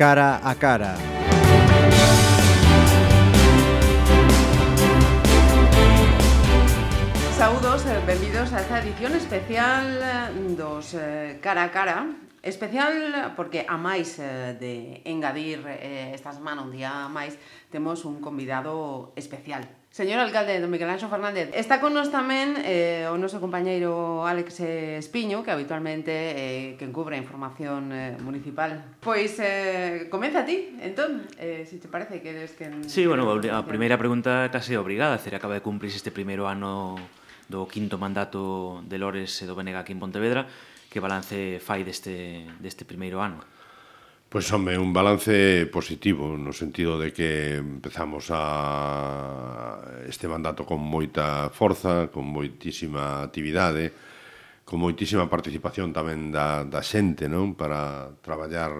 cara a cara. Saúdos, eh, benvidos a esta edición especial eh, dos eh, cara a cara Especial porque a máis eh, de engadir estas semana un día máis, temos un convidado especial. Señor alcalde don Miguel Anxo Fernández, está con nos tamén eh, o noso compañeiro Alex Espiño, que habitualmente eh, que encubre a información eh, municipal. Pois eh, comeza ti, entón, eh, se si te parece que eres que... Sí, bueno, a primeira pregunta case obrigada, cera acaba de cumprir este primeiro ano do quinto mandato de Lores e do Benega aquí en Pontevedra, que balance fai deste, deste primeiro ano? Pois, pues, home, un balance positivo no sentido de que empezamos a este mandato con moita forza, con moitísima actividade, con moitísima participación tamén da, da xente non? Para traballar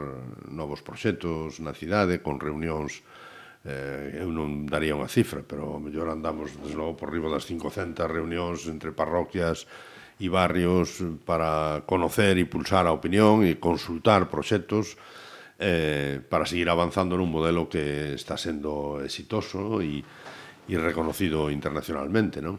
novos proxectos na cidade, con reunións eh, eu non daría unha cifra, pero mellor andamos desde logo por riba das 500 reunións entre parroquias e barrios para conocer e pulsar a opinión e consultar proxectos eh, para seguir avanzando nun modelo que está sendo exitoso e reconocido internacionalmente, non?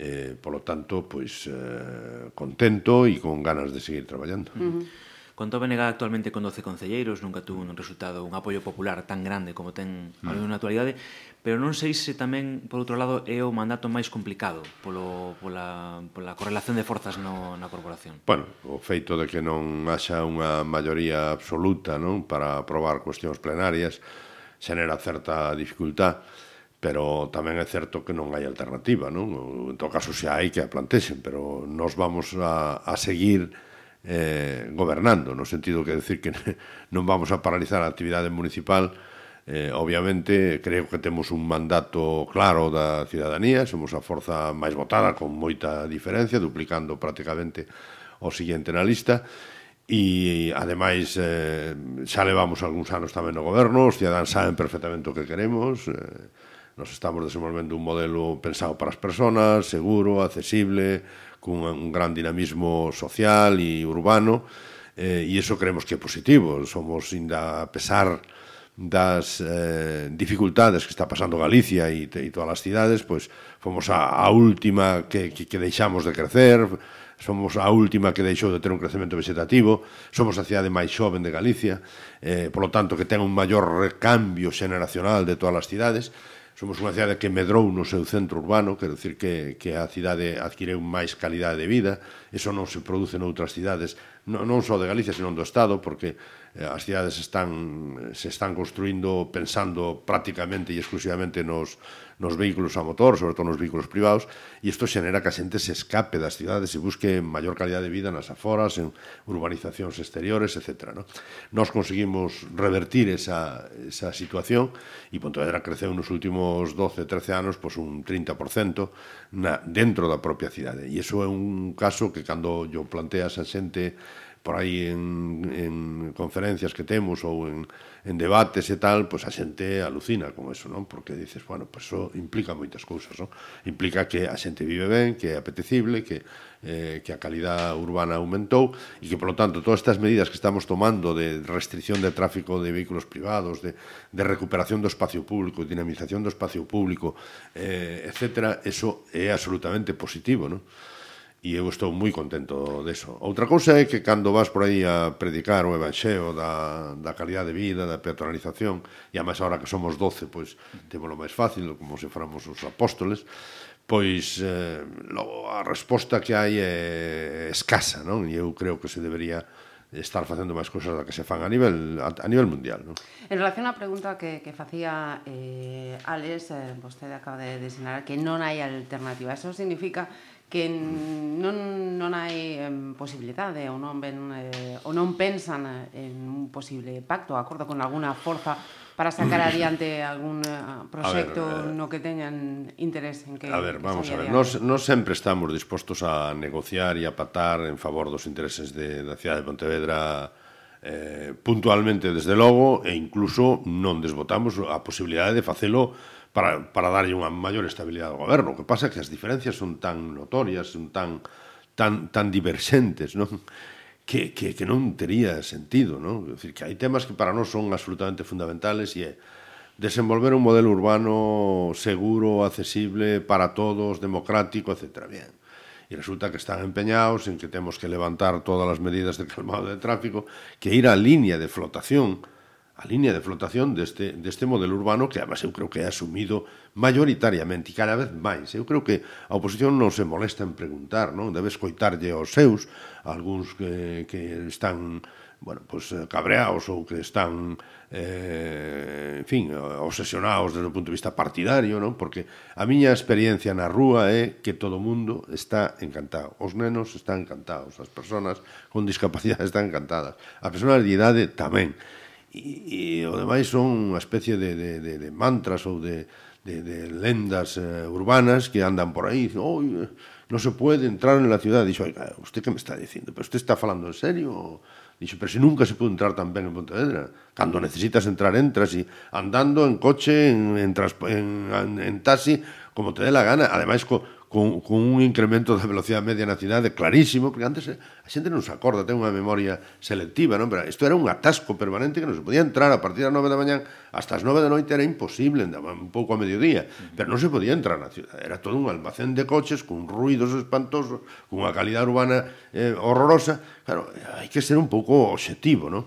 Eh, polo tanto, pois, eh, contento e con ganas de seguir traballando. -huh. Conto Benega actualmente con 12 concelleiros, nunca tuvo un resultado, un apoio popular tan grande como ten mm. na actualidade, pero non sei se tamén, por outro lado, é o mandato máis complicado polo, pola, pola correlación de forzas no, na corporación. Bueno, o feito de que non haxa unha maioría absoluta non para aprobar cuestións plenarias xenera certa dificultad, pero tamén é certo que non hai alternativa, non? En todo caso, se hai que a plantexen, pero nos vamos a, a seguir eh, gobernando, no sentido que decir que non vamos a paralizar a actividade municipal, eh, obviamente creo que temos un mandato claro da cidadanía, somos a forza máis votada con moita diferencia, duplicando prácticamente o siguiente na lista, e ademais eh, xa levamos algúns anos tamén no goberno, os cidadáns saben perfectamente o que queremos, eh, nos estamos desenvolvendo un modelo pensado para as persoas, seguro, accesible, cun un gran dinamismo social e urbano, eh, e iso creemos que é positivo. Somos, inda, a pesar das eh, dificultades que está pasando Galicia e, e todas as cidades, pois fomos a, a última que, que, que deixamos de crecer, somos a última que deixou de ter un crecemento vegetativo, somos a cidade máis xoven de Galicia, eh, polo tanto que ten un maior recambio xeneracional de todas as cidades, Somos unha cidade que medrou no seu centro urbano, quero dicir que, que a cidade adquireu máis calidade de vida, eso non se produce noutras cidades, non, non só de Galicia, senón do Estado, porque eh, as cidades están, se están construindo pensando prácticamente e exclusivamente nos, nos vehículos a motor, sobre todo nos vehículos privados, e isto xenera que a xente se escape das cidades e busque maior calidad de vida nas aforas, en urbanizacións exteriores, etc. No? Nos conseguimos revertir esa, esa situación e Pontevedra creceu nos últimos 12, 13 anos pois un 30% na, dentro da propia cidade. E iso é un caso que cando yo plantea a xente por aí en, en conferencias que temos ou en, en debates e tal, pois a xente alucina con eso, non? Porque dices, bueno, pois eso implica moitas cousas, non? Implica que a xente vive ben, que é apetecible, que eh, que a calidad urbana aumentou e que, polo tanto, todas estas medidas que estamos tomando de restricción de tráfico de vehículos privados, de, de recuperación do espacio público, dinamización do espacio público, eh, etc., eso é absolutamente positivo, non? E eu estou moi contento deso. Outra cousa é que cando vas por aí a predicar o evanxeo da, da calidade de vida, da peatonalización, e a máis ahora que somos doce, pois témolo máis fácil, como se fóramos os apóstoles, pois eh, logo, a resposta que hai é escasa, non? E eu creo que se debería estar facendo máis cousas da que se fan a nivel a, a nivel mundial, non? En relación á pregunta que que facía eh Alex, eh, vostede acaba de, designar que non hai alternativa. Eso significa que non, non hai em, posibilidade ou non, ven, eh, ou non pensan en un posible pacto, acordo con alguna forza para sacar adiante algún uh, proxecto ver, eh, no que teñan interés en que A ver, vamos a ver, nós nós sempre estamos dispostos a negociar e a patar en favor dos intereses de da cidade de Pontevedra eh puntualmente desde logo e incluso non desbotamos a posibilidade de facelo para, para darlle unha maior estabilidade ao goberno. O que pasa é que as diferencias son tan notorias, son tan, tan, tan diverxentes, non? Que, que, que non tería sentido, non? É dicir, que hai temas que para nós son absolutamente fundamentales e é desenvolver un modelo urbano seguro, accesible para todos, democrático, etc. Bien. E resulta que están empeñados en que temos que levantar todas as medidas de calmado de tráfico, que ir á línea de flotación, a línea de flotación deste, deste modelo urbano que, además, eu creo que é asumido mayoritariamente e cada vez máis. Eu creo que a oposición non se molesta en preguntar, non? Debe escoitarlle aos seus, algúns que, que están bueno, pues, cabreados ou que están eh, en fin, obsesionados desde o punto de vista partidario, non? Porque a miña experiencia na rúa é que todo o mundo está encantado. Os nenos están encantados, as persoas con discapacidade están encantadas, as persoas de idade tamén e, e o demais son unha especie de, de, de, de mantras ou de, de, de lendas eh, urbanas que andan por aí, dicen, oh, no se pode entrar en la ciudad. Dixo, oiga, usted que me está dicindo? Pero usted está falando en serio? Dixo, pero se nunca se pode entrar tan ben en Pontevedra. Cando necesitas entrar, entras. E andando en coche, en, en, en, en, en taxi, como te dé la gana. Ademais, co, con, con un incremento da velocidade media na cidade clarísimo, porque antes eh, a xente non se acorda, ten unha memoria selectiva, non? pero isto era un atasco permanente que non se podía entrar a partir das 9 da mañan hasta as 9 da noite era imposible, andaba un pouco a mediodía, pero non se podía entrar na cidade, era todo un almacén de coches con ruidos espantosos, con unha calidad urbana eh, horrorosa, claro, hai que ser un pouco obxectivo, non?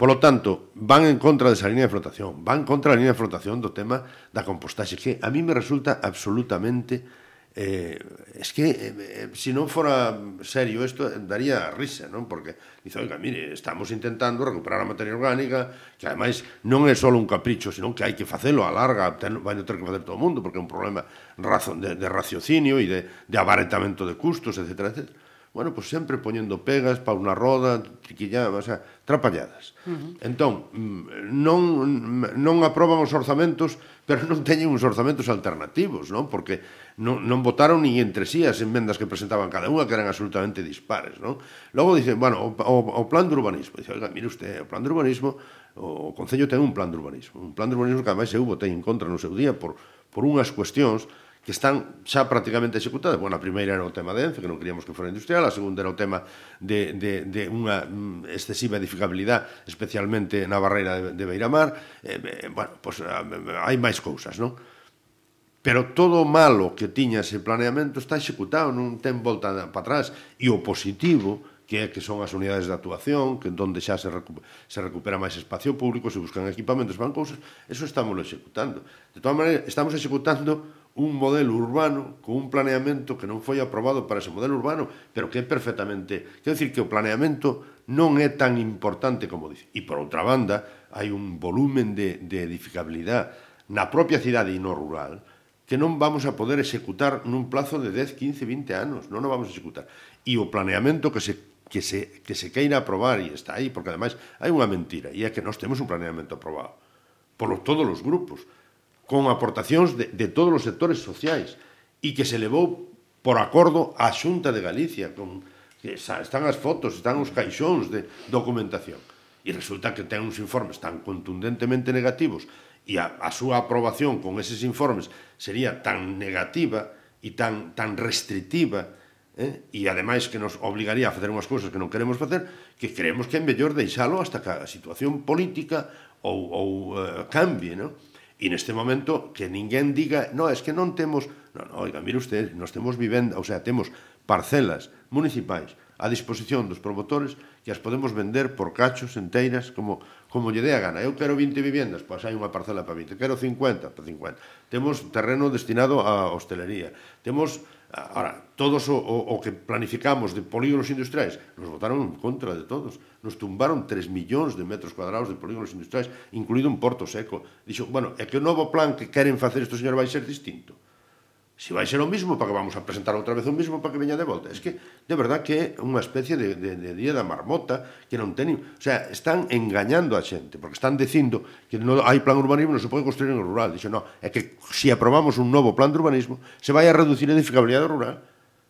Polo tanto, van en contra desa línea de flotación, van contra a línea de flotación do tema da compostaxe, que a mí me resulta absolutamente eh, es que eh, se si non fora serio isto daría risa, non? Porque dice, oiga, mire, estamos intentando recuperar a materia orgánica, que ademais non é só un capricho, senón que hai que facelo a larga, ten, vai ter que facer todo o mundo, porque é un problema razón de, de raciocinio e de, de abaretamento de custos, etcétera, etcétera bueno, pues sempre poñendo pegas pa unha roda, triquillada, o sea, trapalladas. Uh -huh. Entón, mm, non, non aproban os orzamentos, pero non teñen uns orzamentos alternativos, non? Porque non, non votaron ni entre sí as enmendas que presentaban cada unha, que eran absolutamente dispares, non? Logo dicen, bueno, o, o, o plan de urbanismo. Dice, oiga, mire usted, o plan de urbanismo, o, o Concello ten un plan de urbanismo. Un plan de urbanismo que, ademais, eu votei en contra no seu día por, por unhas cuestións que están xa prácticamente executadas. Bueno, a primeira era o tema de Ence, que non queríamos que fora industrial, a segunda era o tema de, de, de unha mm, excesiva edificabilidade, especialmente na barreira de, de Beiramar. Eh, eh, bueno, pois, pues, hai máis cousas, non? Pero todo o malo que tiña ese planeamento está executado, non ten volta para atrás. E o positivo, que é que son as unidades de actuación, que onde xa se, recu se recupera máis espacio público, se buscan equipamentos, van cousas, eso estamos executando. De todas maneiras, estamos executando un modelo urbano con un planeamento que non foi aprobado para ese modelo urbano, pero que é perfectamente... Quer decir, que o planeamento non é tan importante como dice. E por outra banda, hai un volumen de, de edificabilidade na propia cidade e no rural que non vamos a poder executar nun plazo de 10, 15, 20 anos. Non o vamos a executar. E o planeamento que se que se, que se queira aprobar e está aí, porque ademais hai unha mentira, e é que nós temos un planeamento aprobado por todos os grupos con aportacións de, de todos os sectores sociais e que se levou por acordo á Xunta de Galicia con, que están as fotos, están os caixóns de documentación e resulta que ten uns informes tan contundentemente negativos e a, a súa aprobación con eses informes sería tan negativa e tan, tan restrictiva eh? e ademais que nos obligaría a facer unhas cousas que non queremos facer, que creemos que é mellor deixalo hasta que a situación política ou, ou uh, cambie, non? E neste momento que ninguén diga, no, es que non temos, no, no, oiga, mire usted, nós temos vivenda, o sea, temos parcelas municipais a disposición dos promotores que as podemos vender por cachos enteiras como como lle dé a gana. Eu quero 20 vivendas, pois hai unha parcela para 20. Quero 50, para 50. Temos terreno destinado á hostelería. Temos Ahora, todos o, o, o que planificamos de polígonos industriais nos votaron en contra de todos. Nos tumbaron 3 millóns de metros cuadrados de polígonos industriais, incluído un porto seco. Dixo, bueno, é que o novo plan que queren facer estos señor, vai ser distinto. Se vai ser o mismo, para que vamos a presentar outra vez o mismo para que veña de volta. Es que, de verdad, que é unha especie de, de, de día da marmota que non teñen... O sea, están engañando a xente, porque están dicindo que non hai plan urbanismo, non se pode construir en rural. Dixo, non, é que se si aprobamos un novo plan de urbanismo, se vai a reducir a edificabilidade rural.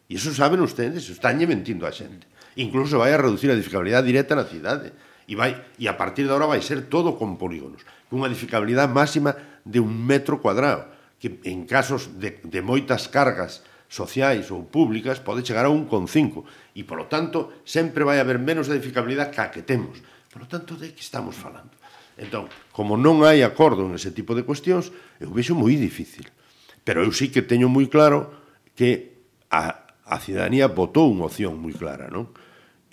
E iso saben ustedes, estánlle mentindo a xente. Incluso vai a reducir a edificabilidade directa na cidade. E, vai, e a partir de ahora vai ser todo con polígonos. Unha edificabilidade máxima de un metro cuadrado que en casos de, de moitas cargas sociais ou públicas pode chegar a 1,5 e, polo tanto, sempre vai haber menos edificabilidade que a que temos. Polo tanto, de que estamos falando? Entón, como non hai acordo en ese tipo de cuestións, eu vexo moi difícil. Pero eu sí que teño moi claro que a, a cidadanía votou unha opción moi clara, non?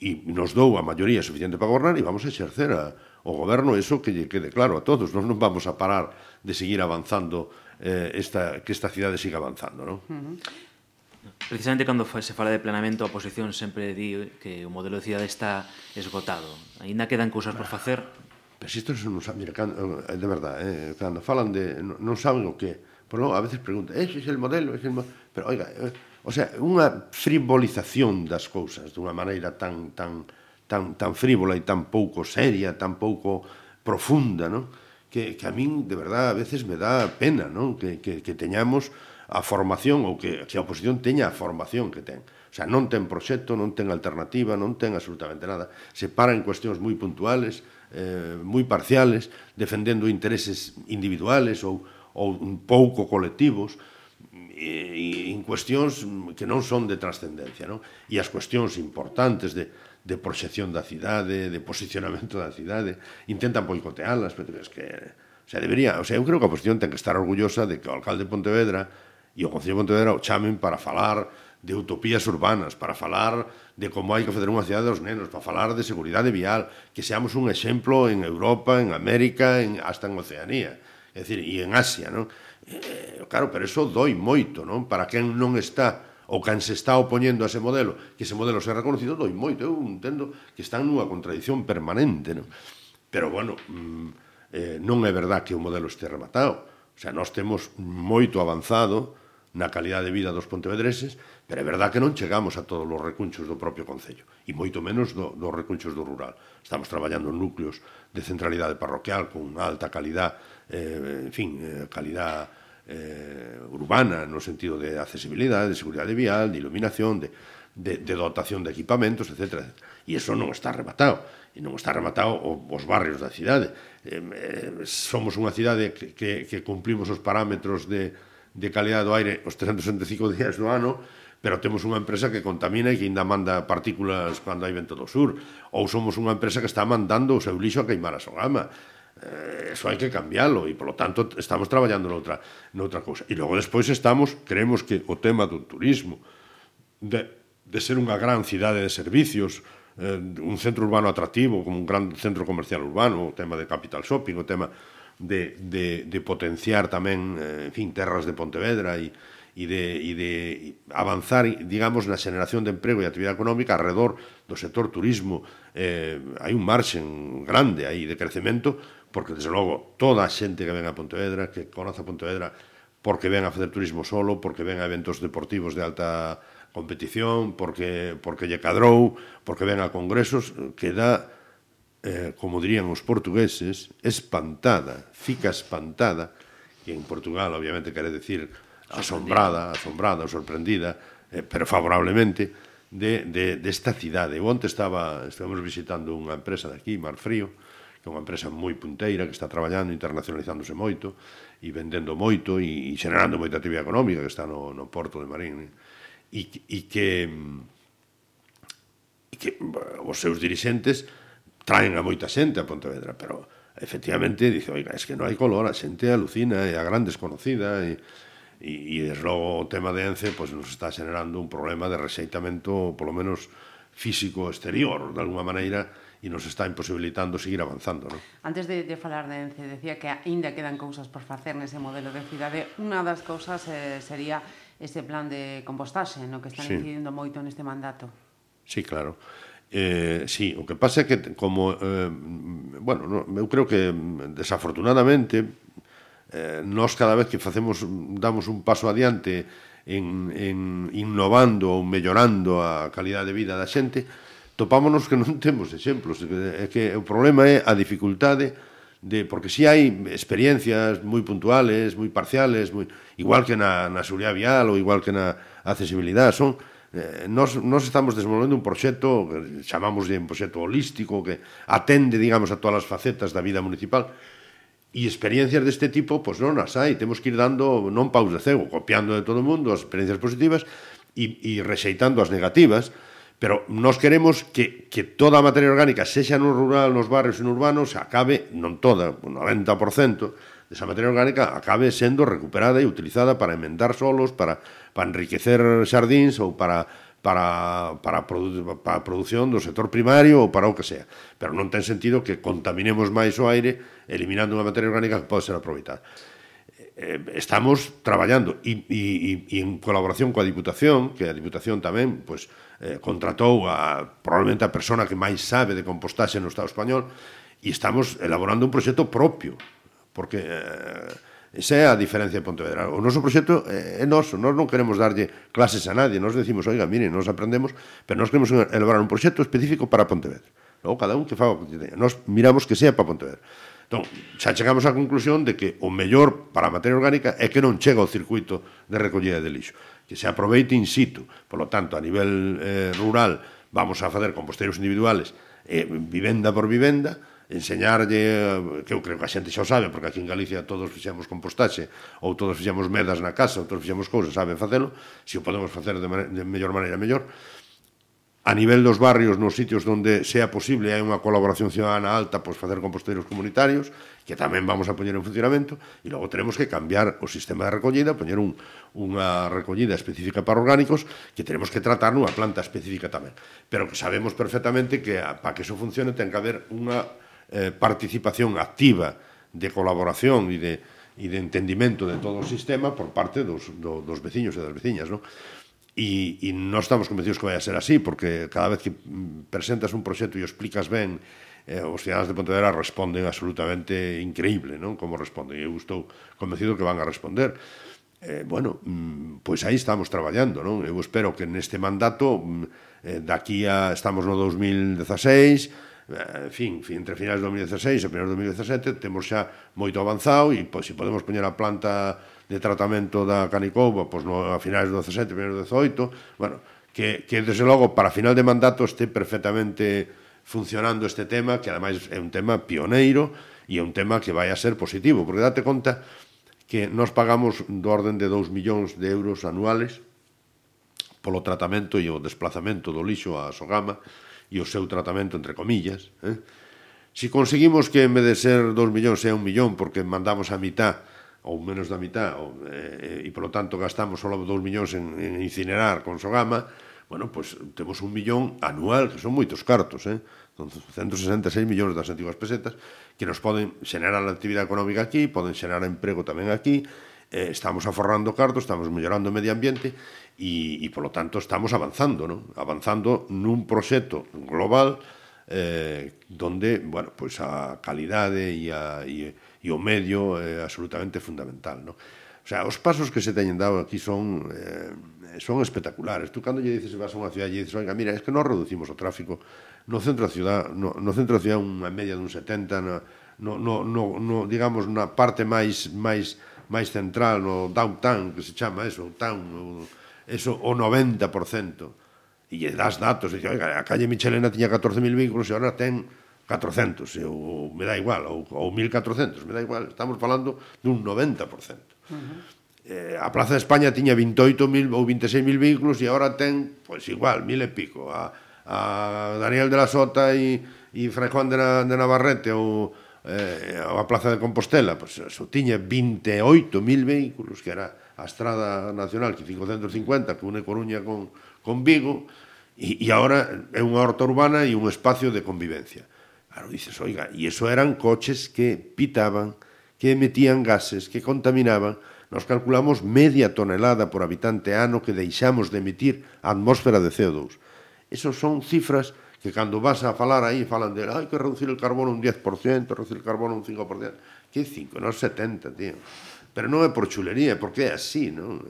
E nos dou a maioría suficiente para gobernar e vamos a exercer a, o goberno, eso que lle quede claro a todos. Nós non vamos a parar de seguir avanzando eh, esta, que esta cidade siga avanzando. Non? Uh -huh. Precisamente cando se fala de planeamento, a oposición sempre di que o modelo de cidade está esgotado. Ainda quedan cousas por facer. Pero si isto non sabe, mira, cando, eh, de verdad, eh, cando falan de, non saben o que, Por non, a veces preguntan, ese é es el modelo, ese é el modelo, pero oiga, eh, o sea, unha frivolización das cousas dunha maneira tan, tan, tan, tan frívola e tan pouco seria, tan pouco profunda, non? que, que a min, de verdad, a veces me dá pena non que, que, que teñamos a formación ou que, que a oposición teña a formación que ten. O sea, non ten proxecto, non ten alternativa, non ten absolutamente nada. Se para en cuestións moi puntuales, eh, moi parciales, defendendo intereses individuales ou, ou un pouco colectivos, e, e, en cuestións que non son de trascendencia. Non? E as cuestións importantes de, de proxección da cidade, de posicionamento da cidade, intentan boicotealas, pero es que o sea, debería, o sea, eu creo que a oposición ten que estar orgullosa de que o alcalde de Pontevedra e o Concello de Pontevedra o chamen para falar de utopías urbanas, para falar de como hai que fazer unha cidade dos nenos, para falar de seguridade vial, que seamos un exemplo en Europa, en América, en, hasta en Oceanía, é dicir, e en Asia, non? Eh, claro, pero eso doi moito, non? Para quen non está o can se está opoñendo a ese modelo, que ese modelo se reconocido, doi moito, eu entendo que están nunha contradición permanente, non? Pero, bueno, mm, eh, non é verdad que o modelo este rematado. O sea, nós temos moito avanzado na calidade de vida dos pontevedreses, pero é verdad que non chegamos a todos os recunchos do propio Concello, e moito menos do, dos recunchos do rural. Estamos traballando en núcleos de centralidade parroquial con alta calidad, eh, en fin, eh, calidad eh, urbana no sentido de accesibilidade, de seguridade vial, de iluminación, de, de, de dotación de equipamentos, etc. E iso non está rematado. E non está rematado os barrios da cidade. Eh, eh, somos unha cidade que, que, que cumplimos os parámetros de, de calidad do aire os 365 días do ano, pero temos unha empresa que contamina e que ainda manda partículas cando hai vento do sur, ou somos unha empresa que está mandando o seu lixo a queimar a Sogama. Eh, eso hai que cambiálo e, polo tanto, estamos traballando noutra, noutra cousa. E logo despois estamos, creemos que o tema do turismo, de, de ser unha gran cidade de servicios, eh, un centro urbano atractivo, como un gran centro comercial urbano, o tema de capital shopping, o tema de, de, de potenciar tamén, eh, en fin, terras de Pontevedra e, e de, e de avanzar, digamos, na xeneración de emprego e actividade económica alrededor do sector turismo eh, hai un marxen grande aí de crecemento, porque, desde logo, toda a xente que ven a Pontevedra, que conoce a Pontevedra, porque ven a facer turismo solo, porque ven a eventos deportivos de alta competición, porque, porque lle cadrou, porque ven a congresos, que dá, eh, como dirían os portugueses, espantada, fica espantada, e en Portugal, obviamente, quere decir asombrada, asombrada, sorprendida, eh, pero favorablemente, de, de, desta cidade. Eu onte estaba, estábamos visitando unha empresa de aquí, Marfrío, que é unha empresa moi punteira, que está traballando, internacionalizándose moito, e vendendo moito, e, e xenerando moita actividade económica, que está no, no porto de Marín, e, e que, e que os seus dirixentes traen a moita xente a Pontevedra, pero efectivamente dice, oiga, es que non hai color, a xente alucina, é a gran desconocida, e, E, e desde logo o tema de Ence pois, nos está generando un problema de rexeitamento, polo menos físico exterior, de alguma maneira, e nos está imposibilitando seguir avanzando. Non? Antes de, de falar de Ence, decía que aínda quedan cousas por facer nese modelo de cidade. Unha das cousas eh, sería ese plan de compostaxe, no que están sí. incidindo moito neste mandato. Sí, claro. Eh, sí, o que pasa é que como eh, bueno, no, eu creo que desafortunadamente eh, nós cada vez que facemos damos un paso adiante en, en innovando ou mellorando a calidade de vida da xente, topámonos que non temos exemplos, é que o problema é a dificultade de porque si sí hai experiencias moi puntuales, moi parciales, moi igual que na na seguridade vial ou igual que na accesibilidade, son eh, nós, nós estamos desenvolvendo un proxecto chamamos de un proxecto holístico que atende, digamos, a todas as facetas da vida municipal E experiencias deste tipo, pois non as hai, temos que ir dando non paus de cego, copiando de todo o mundo as experiencias positivas e, e rexeitando as negativas, pero nós queremos que, que toda a materia orgánica, sexa no rural, nos barrios e no urbanos, acabe, non toda, un 90%, desa materia orgánica acabe sendo recuperada e utilizada para emendar solos, para, para enriquecer xardíns ou para para, para, produ para a produción do sector primario ou para o que sea. Pero non ten sentido que contaminemos máis o aire eliminando unha materia orgánica que pode ser aproveitada. Eh, eh estamos traballando e, e, e en colaboración coa Diputación, que a Diputación tamén pues, eh, contratou a, probablemente a persona que máis sabe de compostaxe no Estado español, e estamos elaborando un proxecto propio, porque... Eh, Esa é a diferencia de Pontevedra. O noso proxecto eh, é noso, nós non queremos darlle clases a nadie, nós decimos, oiga, mire, nós aprendemos, pero nós queremos elaborar un proxecto específico para Pontevedra. Logo, cada un que faga o que teña. Nós miramos que sea para Pontevedra. Entón, xa chegamos á conclusión de que o mellor para a materia orgánica é que non chega ao circuito de recollida de lixo, que se aproveite in situ. Por lo tanto, a nivel eh, rural, vamos a facer composteiros individuales eh, vivenda por vivenda, enseñarlle, eh, que eu creo que a xente xa o sabe, porque aquí en Galicia todos fixemos compostaxe, ou todos fixemos medas na casa, ou todos fixemos cousas, saben facelo, se o podemos facer de, de mellor maneira, mellor. A nivel dos barrios, nos sitios onde sea posible, hai unha colaboración ciudadana alta, pois facer composteiros comunitarios, que tamén vamos a poñer en funcionamento, e logo teremos que cambiar o sistema de recollida, poñer un, unha recollida específica para orgánicos, que teremos que tratar nunha planta específica tamén. Pero que sabemos perfectamente que para que eso funcione ten que haber unha eh, participación activa de colaboración e de, e de entendimento de todo o sistema por parte dos, do, dos veciños e das veciñas, non? E, e non estamos convencidos que vai a ser así, porque cada vez que presentas un proxecto e o explicas ben, eh, os cidadãos de Pontevedra responden absolutamente increíble, non? Como responden. Eu estou convencido que van a responder. Eh, bueno, mm, pois aí estamos traballando, non? Eu espero que neste mandato, mm, eh, daqui a, estamos no 2016, Eh, en fin, entre finais de 2016 e primeiros de 2017 temos xa moito avanzado e pois, se podemos poñer a planta de tratamento da canicouba pois, no, a finais do 17, primeiros do 18 bueno, que, que desde logo para final de mandato este perfectamente funcionando este tema que ademais é un tema pioneiro e é un tema que vai a ser positivo porque date conta que nos pagamos do orden de 2 millóns de euros anuales polo tratamento e o desplazamento do lixo a Sogama e o seu tratamento entre comillas, eh? Si conseguimos que en vez de ser 2 millóns sea un millón porque mandamos a mitad ou menos da mitad ou, eh, e polo tanto gastamos só 2 millóns en, en incinerar con Sogama, bueno, pues temos un millón anual, que son moitos cartos, eh? 166 millóns das antigas pesetas que nos poden xenerar a actividade económica aquí, poden xenerar emprego tamén aquí, eh, estamos aforrando cartos, estamos mellorando o medio ambiente e, e polo tanto, estamos avanzando, non? Avanzando nun proxecto global eh, donde, bueno, pois pues a calidade e, a, e, e o medio é absolutamente fundamental, non? O sea, os pasos que se teñen dado aquí son eh, son espectaculares. Tú cando lle dices vas a unha ciudad e dices, "Oiga, mira, es que non reducimos o tráfico no centro da ciudad, no, no centro da ciudad unha media dun 70, no, no, no, no, digamos, na parte máis máis máis central, no downtown, que se chama eso, town, eso o 90%. E lle das datos, e dice, oiga, a calle Michelena tiña 14.000 vehículos e agora ten 400, ou, me dá igual, ou, ou 1.400, me dá igual, estamos falando dun 90%. Uh -huh eh, a Plaza de España tiña 28.000 ou 26.000 vehículos e agora ten, pois igual, mil e pico. A, a Daniel de la Sota e, e Fray Juan de, na, de Navarrete ou eh, a Plaza de Compostela, pois, pues, so tiña 28.000 vehículos, que era a Estrada Nacional, que 550, que une Coruña con, con Vigo, e, e agora é unha horta urbana e un espacio de convivencia. Claro, dices, oiga, e eso eran coches que pitaban, que emitían gases, que contaminaban, Nos calculamos media tonelada por habitante ano que deixamos de emitir a atmósfera de CO2. Esas son cifras que cando vas a falar aí falan de hai que reducir el carbono un 10%, reducir el carbono un 5%, que 5, non 70, tío. Pero non é por chulería, porque é así, non?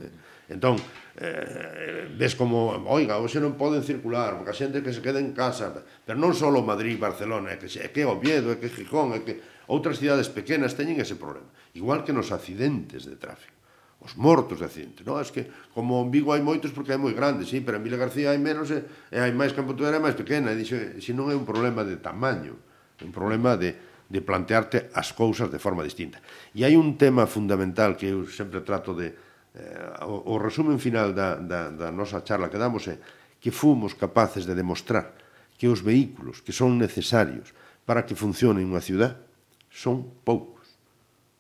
Entón, eh, ves como, oiga, hoxe non poden circular, porque a xente que se quede en casa, pero non só Madrid, Barcelona, é que, é que Oviedo, é que Gijón, é que outras cidades pequenas teñen ese problema, igual que nos accidentes de tráfico os mortos de accidente, non? Es que como en Vigo hai moitos porque é moi grande, sí, pero en Vila García hai menos e, e hai máis que en Pontevedra é máis pequena, e dixo, se non é un problema de tamaño, é un problema de, de plantearte as cousas de forma distinta. E hai un tema fundamental que eu sempre trato de... Eh, o, o resumen final da, da, da nosa charla que damos é que fomos capaces de demostrar que os vehículos que son necesarios para que funcione unha ciudad son poucos.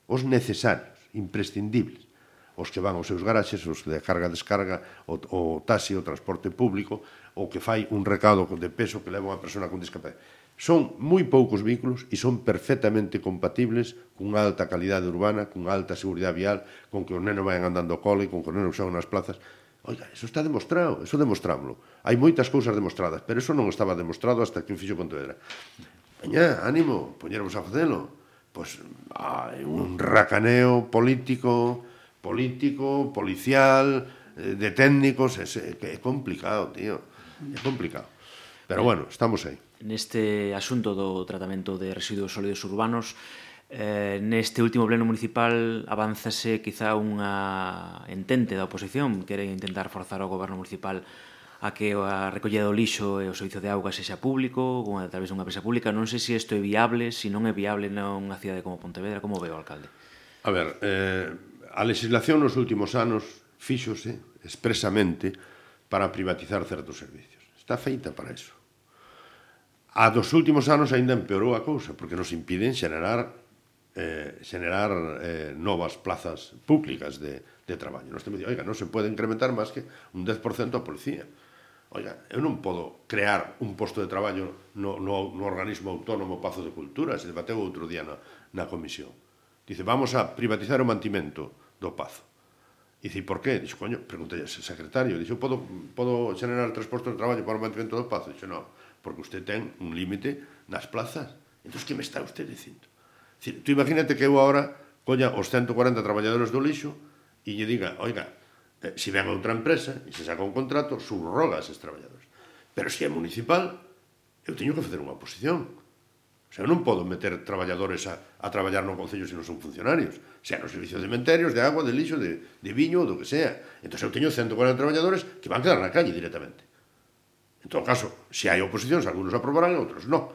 Os necesarios, imprescindibles os que van aos seus garaxes, os de carga-descarga, o, o taxi, o transporte público, o que fai un recado de peso que leva unha persona con discapacidade. Son moi poucos vínculos e son perfectamente compatibles cunha alta calidade urbana, cunha alta seguridade vial, con que os nenos vayan andando ao cole, con que os nenos xan nas plazas. Oiga, eso está demostrado, eso demostrámoslo. Hai moitas cousas demostradas, pero eso non estaba demostrado hasta que o fixo Pontevedra. Veña, ánimo, poñervos a facelo. Pois, hai un racaneo político, político, policial, eh, de técnicos, é, é eh, complicado, tío, é complicado. Pero bueno, estamos aí. Neste asunto do tratamento de residuos sólidos urbanos, Eh, neste último pleno municipal avánzase quizá unha entente da oposición, quere intentar forzar ao goberno municipal a que a recollida do lixo e o servicio de auga sexa público, a través dunha empresa pública. Non sei se isto é viable, se non é viable nunha cidade como Pontevedra, como veo, alcalde? A ver, eh, a legislación nos últimos anos fíxose expresamente para privatizar certos servicios. Está feita para eso. A dos últimos anos aínda empeorou a cousa, porque nos impiden xenerar eh, xenerar eh, novas plazas públicas de, de traballo. Nos temos oiga, non se pode incrementar máis que un 10% a policía. Oiga, eu non podo crear un posto de traballo no, no, no organismo autónomo Pazo de Cultura, se debateu outro día na, na comisión. Dice, vamos a privatizar o mantimento do Pazo. E dixi, por qué? Dixo, coño, preguntei ao secretario, dixo, podo, podo xenerar tres postos de traballo para o mantimento do Pazo? Dixo, non, porque usted ten un límite nas plazas. Entón, que me está usted dicindo? Dicir, tú imagínate que eu agora coña os 140 traballadores do lixo e lle diga, oiga, eh, si ven a outra empresa e se saca un contrato, subroga a eses traballadores. Pero se é municipal, eu teño que facer unha oposición. O sea, eu non podo meter traballadores a, a traballar no Concello se non son funcionarios. Sea no servicio de menterios, de agua, de lixo, de, de viño, ou do que sea. Entón, eu teño 140 traballadores que van quedar na calle directamente. En todo caso, se hai oposicións, algunos aprobarán, outros non.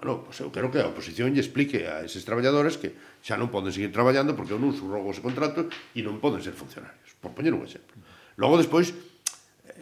Bueno, pues eu quero que a oposición lle explique a eses traballadores que xa non poden seguir traballando porque eu non subrogo os contratos e non poden ser funcionarios. Por poñer un exemplo. Logo, despois,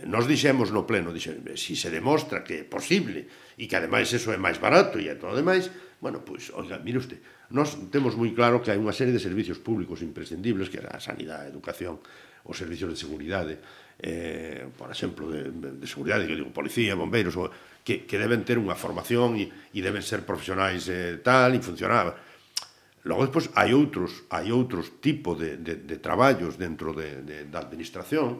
Nos dixemos no pleno, dixemos, si se demostra que é posible e que ademais eso é máis barato e é todo demais, bueno, pois, oiga, mire usted, nós temos moi claro que hai unha serie de servicios públicos imprescindibles, que era a sanidade, a educación, os servicios de seguridade, eh, por exemplo, de, de seguridade, que digo, policía, bombeiros, o, que, que deben ter unha formación e, e deben ser profesionais eh, tal, e funcionar. Logo, despois, hai outros, hai outros tipo de, de, de traballos dentro de, de, da administración,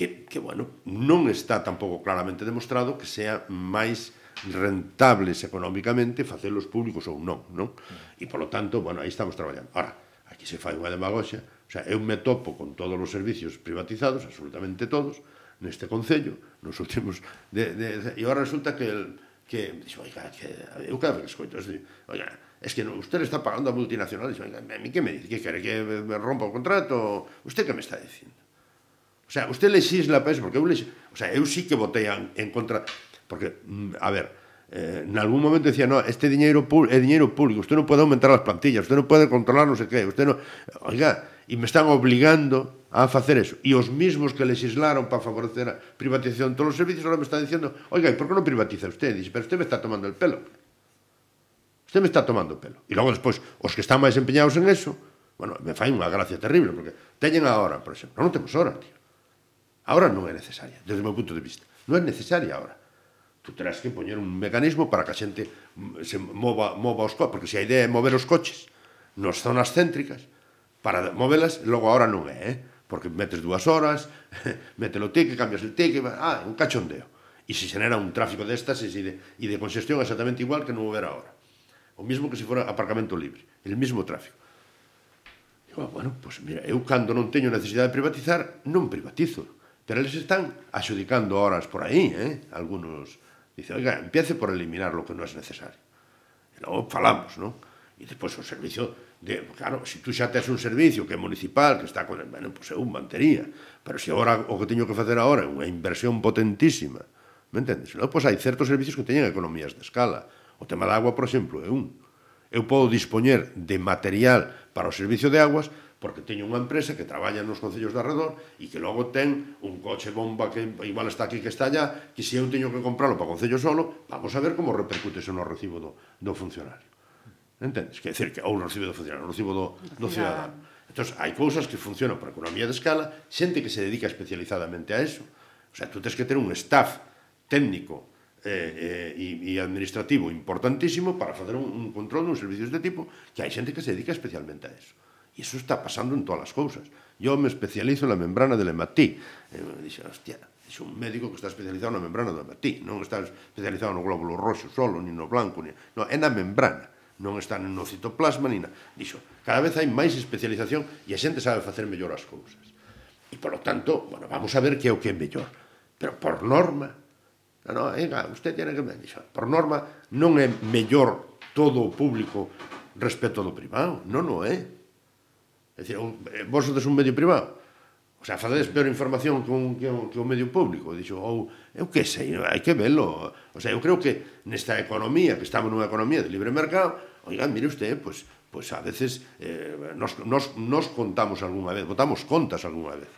que, que bueno, non está tampouco claramente demostrado que sea máis rentables económicamente facelos públicos ou non, non? E polo tanto, bueno, aí estamos traballando. Ahora, aquí se fai unha demagoxia, o sea, eu me topo con todos os servicios privatizados, absolutamente todos, neste concello, nos últimos de, de, de e agora resulta que el, que dixo, oiga, que eu cada vez que escoito, dixo, oiga, es que no, usted está pagando a multinacionales, oiga, a mí que me dice, que quere que me rompa o contrato, usted que me está dicindo? O sea, usted lexisla para eso, porque eu lex... O sea, eu sí que votei en contra... Porque, mm, a ver, eh, nalgún momento decía, no, este diñeiro é diñeiro público, usted non pode aumentar as plantillas, usted non pode controlar non sei que, usted non... Oiga, e me están obligando a facer eso. E os mismos que legislaron para favorecer a privatización de todos os servicios ahora me están diciendo, oiga, e por que non privatiza usted? Dice, pero usted me está tomando el pelo. Usted me está tomando el pelo. E logo despois, os que están máis empeñados en eso, bueno, me fai unha gracia terrible, porque teñen a hora, por exemplo. Non, non temos hora, tío. Ahora non é necesaria, desde o meu punto de vista. Non é necesaria ahora. Tú terás que poñer un mecanismo para que a xente se mova, mova os coches, porque se a idea é mover os coches nas zonas céntricas, para movelas, logo ahora non é, eh? porque metes dúas horas, metes o tique, cambias o tique, ah, un cachondeo. E se xenera un tráfico destas e de, e de congestión exactamente igual que non houbera ahora. O mismo que se fora aparcamento libre, el mismo tráfico. Digo, ah, bueno, pois pues, mira, eu cando non teño necesidade de privatizar, non privatizo. Pero eles están axudicando horas por aí, eh? Algunos dicen, oiga, empiece por eliminar lo que no es necesario. E logo falamos, non? E despois o servicio de, claro, se si tú xa tes un servicio que é municipal, que está con, bueno, pois pues eu mantería, pero se si agora o que teño que facer agora é unha inversión potentísima, me entendes? Logo, pois hai certos servicios que teñen economías de escala. O tema da agua, por exemplo, é un. Eu podo dispoñer de material para o servicio de aguas porque teño unha empresa que traballa nos concellos de arredor e que logo ten un coche bomba que igual está aquí que está allá, que se eu teño que comprarlo para concello solo, vamos a ver como repercute eso no recibo do, do funcionario. Entendes? Que decir que ou no recibo do funcionario, no recibo do, do cidadano. Entón, hai cousas que funcionan por economía de escala, xente que se dedica especializadamente a eso. O sea, tú tens que ter un staff técnico eh, eh, e administrativo importantísimo para facer un, un control dun servicio deste tipo que hai xente que se dedica especialmente a eso. E iso está pasando en todas as cousas. Yo me especializo na membrana del hematí. E me hostia, dixo un médico que está especializado na membrana do hematí, non está especializado no glóbulo roxo solo, ni no blanco, ni... No, é na membrana non están no citoplasma nin na... Dixo, cada vez hai máis especialización e a xente sabe facer mellor as cousas. E, polo tanto, bueno, vamos a ver que é o que é mellor. Pero por norma, no, no, venga, usted tiene que... Dixo, por norma non é mellor todo o público respecto do privado, non o é. É dicir, un, eh, vos sodes un medio privado. O sea, facedes peor información que un, que un, que un medio público. Dixo, ou, eu que sei, hai que velo. O sea, eu creo que nesta economía, que estamos nunha economía de libre mercado, oiga, mire usted, pois pues, pues a veces eh, nos, nos, nos contamos algunha vez, botamos contas algunha vez.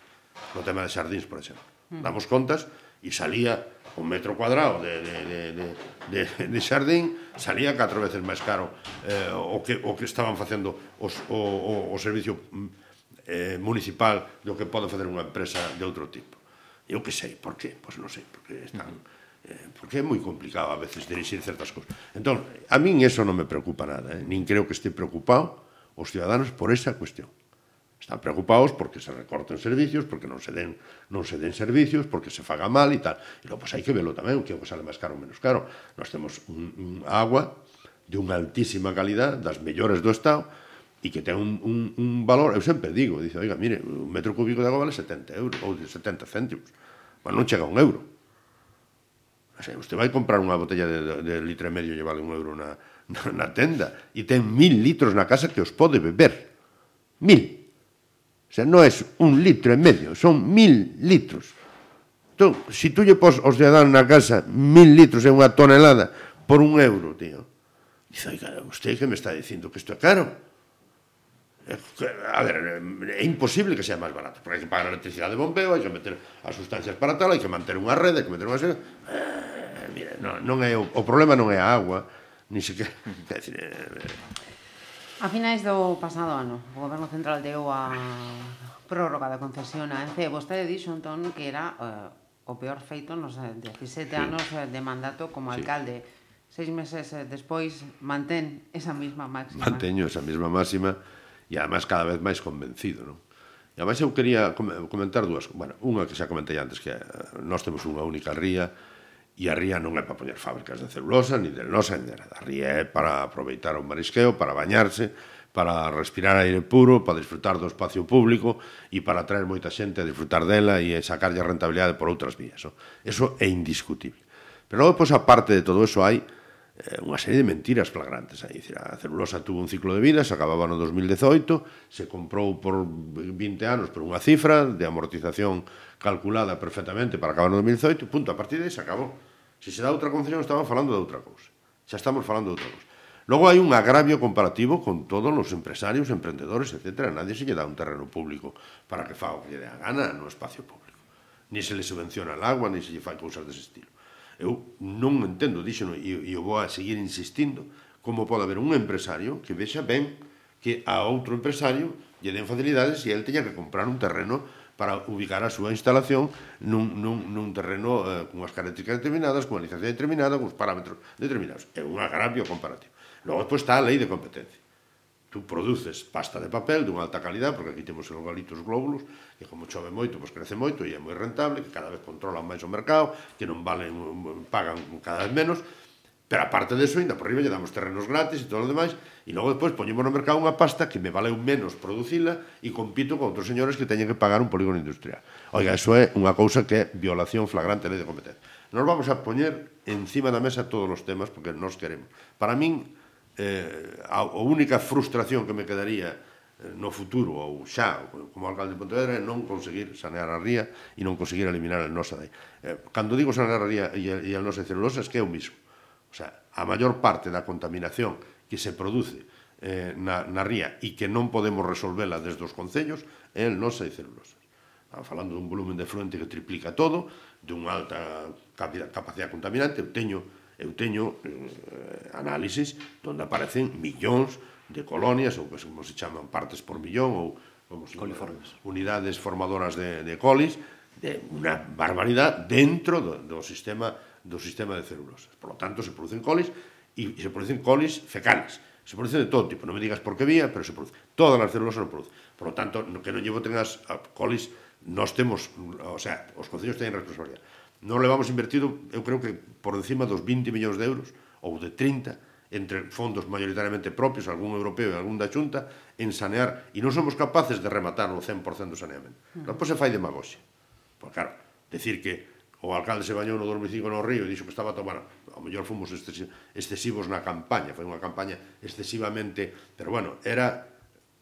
No tema de sardins, por exemplo. Mm. Damos contas e salía o metro cuadrado de, de, de, de, de xardín salía catro veces máis caro eh, o, que, o que estaban facendo os, o, o, o servicio eh, municipal do que pode facer unha empresa de outro tipo. Eu que sei, por que? Pois non sei, porque están... Eh, porque é moi complicado a veces dirixir certas cousas. Entón, a min eso non me preocupa nada, eh? nin creo que este preocupado os ciudadanos por esa cuestión. Están preocupados porque se recorten servicios, porque non se den, non se den servicios, porque se faga mal e tal. E logo, pois hai que velo tamén, que sale máis caro ou menos caro. Nós temos un, un agua de unha altísima calidad, das mellores do Estado, e que ten un, un, un valor, eu sempre digo, dice, oiga, mire, un metro cúbico de agua vale 70 euros, ou 70 céntimos, mas non chega a un euro. O sea, usted vai comprar unha botella de, de, de litro e medio e vale un euro na, na, na tenda, e ten mil litros na casa que os pode beber. Mil sea, non é un litro e medio, son mil litros. Entón, si tú lle pos ao cidadán na casa mil litros e unha tonelada por un euro, tío, dice, oiga, usted que me está dicindo que isto é caro? A ver, é imposible que sea máis barato, porque hai que pagar a electricidade de bombeo, hai que meter as sustancias para tal, hai que manter unha rede, hai que meter unha... Eh, mire, non, non é, o problema non é a agua, ni sequer... Quer decir, eh, A finais do pasado ano, o Goberno Central deu a prórroga da concesión a ENCE. Vostede dixo, entón, que era uh, o peor feito nos eh, 17 anos eh, de mandato como alcalde. Seis meses despois mantén esa mesma máxima. Manteño esa mesma máxima e, además, cada vez máis convencido, non? E ademais eu quería comentar dúas, bueno, unha que xa comentei antes que nós temos unha única ría, E a ría non é para poñer fábricas de celulosa, ni de losa, ni de nada. A ría é para aproveitar o marisqueo, para bañarse, para respirar aire puro, para disfrutar do espacio público e para atraer moita xente a disfrutar dela e sacarlle rentabilidade por outras vías. Eso é indiscutible. Pero logo, pois, aparte de todo eso, hai Eh, unha serie de mentiras flagrantes aí. Dicir, a celulosa tuvo un ciclo de vida, se acababa no 2018, se comprou por 20 anos por unha cifra de amortización calculada perfectamente para acabar no 2018, punto, a partir de aí se acabou. Se se dá outra concesión, estamos falando de outra cousa. Xa estamos falando de outra cousa. Logo hai un agravio comparativo con todos os empresarios, emprendedores, etc. Nadie se lle dá un terreno público para que faga o que lle dé a gana no espacio público. Ni se le subvenciona el agua, ni se lle fai cousas dese estilo. Eu non entendo, dixeno, e, e eu vou a seguir insistindo, como pode haber un empresario que vexa ben que a outro empresario lle den facilidades e el teña que comprar un terreno para ubicar a súa instalación nun, nun, nun terreno eh, as características determinadas, con a licencia determinada, con os parámetros determinados. É un agravio comparativo. Logo, pois, está a lei de competencia tú produces pasta de papel dunha alta calidad, porque aquí temos os galitos glóbulos, que como chove moito, pois crece moito e é moi rentable, que cada vez controlan máis o mercado, que non valen, pagan cada vez menos, pero aparte de eso, ainda por riba lle damos terrenos gratis e todo o demais, e logo despois poñemos no mercado unha pasta que me vale un menos producila e compito con outros señores que teñen que pagar un polígono industrial. Oiga, eso é unha cousa que é violación flagrante da lei de competencia. Nos vamos a poñer encima da mesa todos os temas porque nos queremos. Para min, eh, a, a única frustración que me quedaría eh, no futuro ou xa como alcalde de Pontevedra é non conseguir sanear a ría e non conseguir eliminar a el nosa dai. Eh, cando digo sanear a ría e a, e a nosa celulosa es que é o mismo. O sea, a maior parte da contaminación que se produce eh, na, na ría e que non podemos resolvela desde os concellos é el nosa e celulosa. Ah, falando dun volumen de fluente que triplica todo, dunha alta capacidade contaminante, eu teño eu teño eh, análisis onde aparecen millóns de colonias, ou pues, como se chaman partes por millón, ou como se Coliformes. unidades formadoras de, de colis, de unha barbaridade dentro do, do sistema do sistema de celulosas. Por lo tanto, se producen colis e se producen colis fecales. Se producen de todo tipo, non me digas por que vía, pero se producen. Todas as celulosas non producen. Por lo tanto, que non llevo tengas ah, colis, nós temos, o sea, os concellos teñen responsabilidade non levamos invertido, eu creo que por encima dos 20 millóns de euros ou de 30 entre fondos mayoritariamente propios, algún europeo e algún da Xunta, en sanear, e non somos capaces de rematar o 100% do saneamento. Mm. Uh -huh. Pois se fai demagoxia. Pois claro, decir que o alcalde se bañou no 2005 no río e dixo que estaba a tomar, ao mellor fomos excesivos na campaña, foi unha campaña excesivamente, pero bueno, era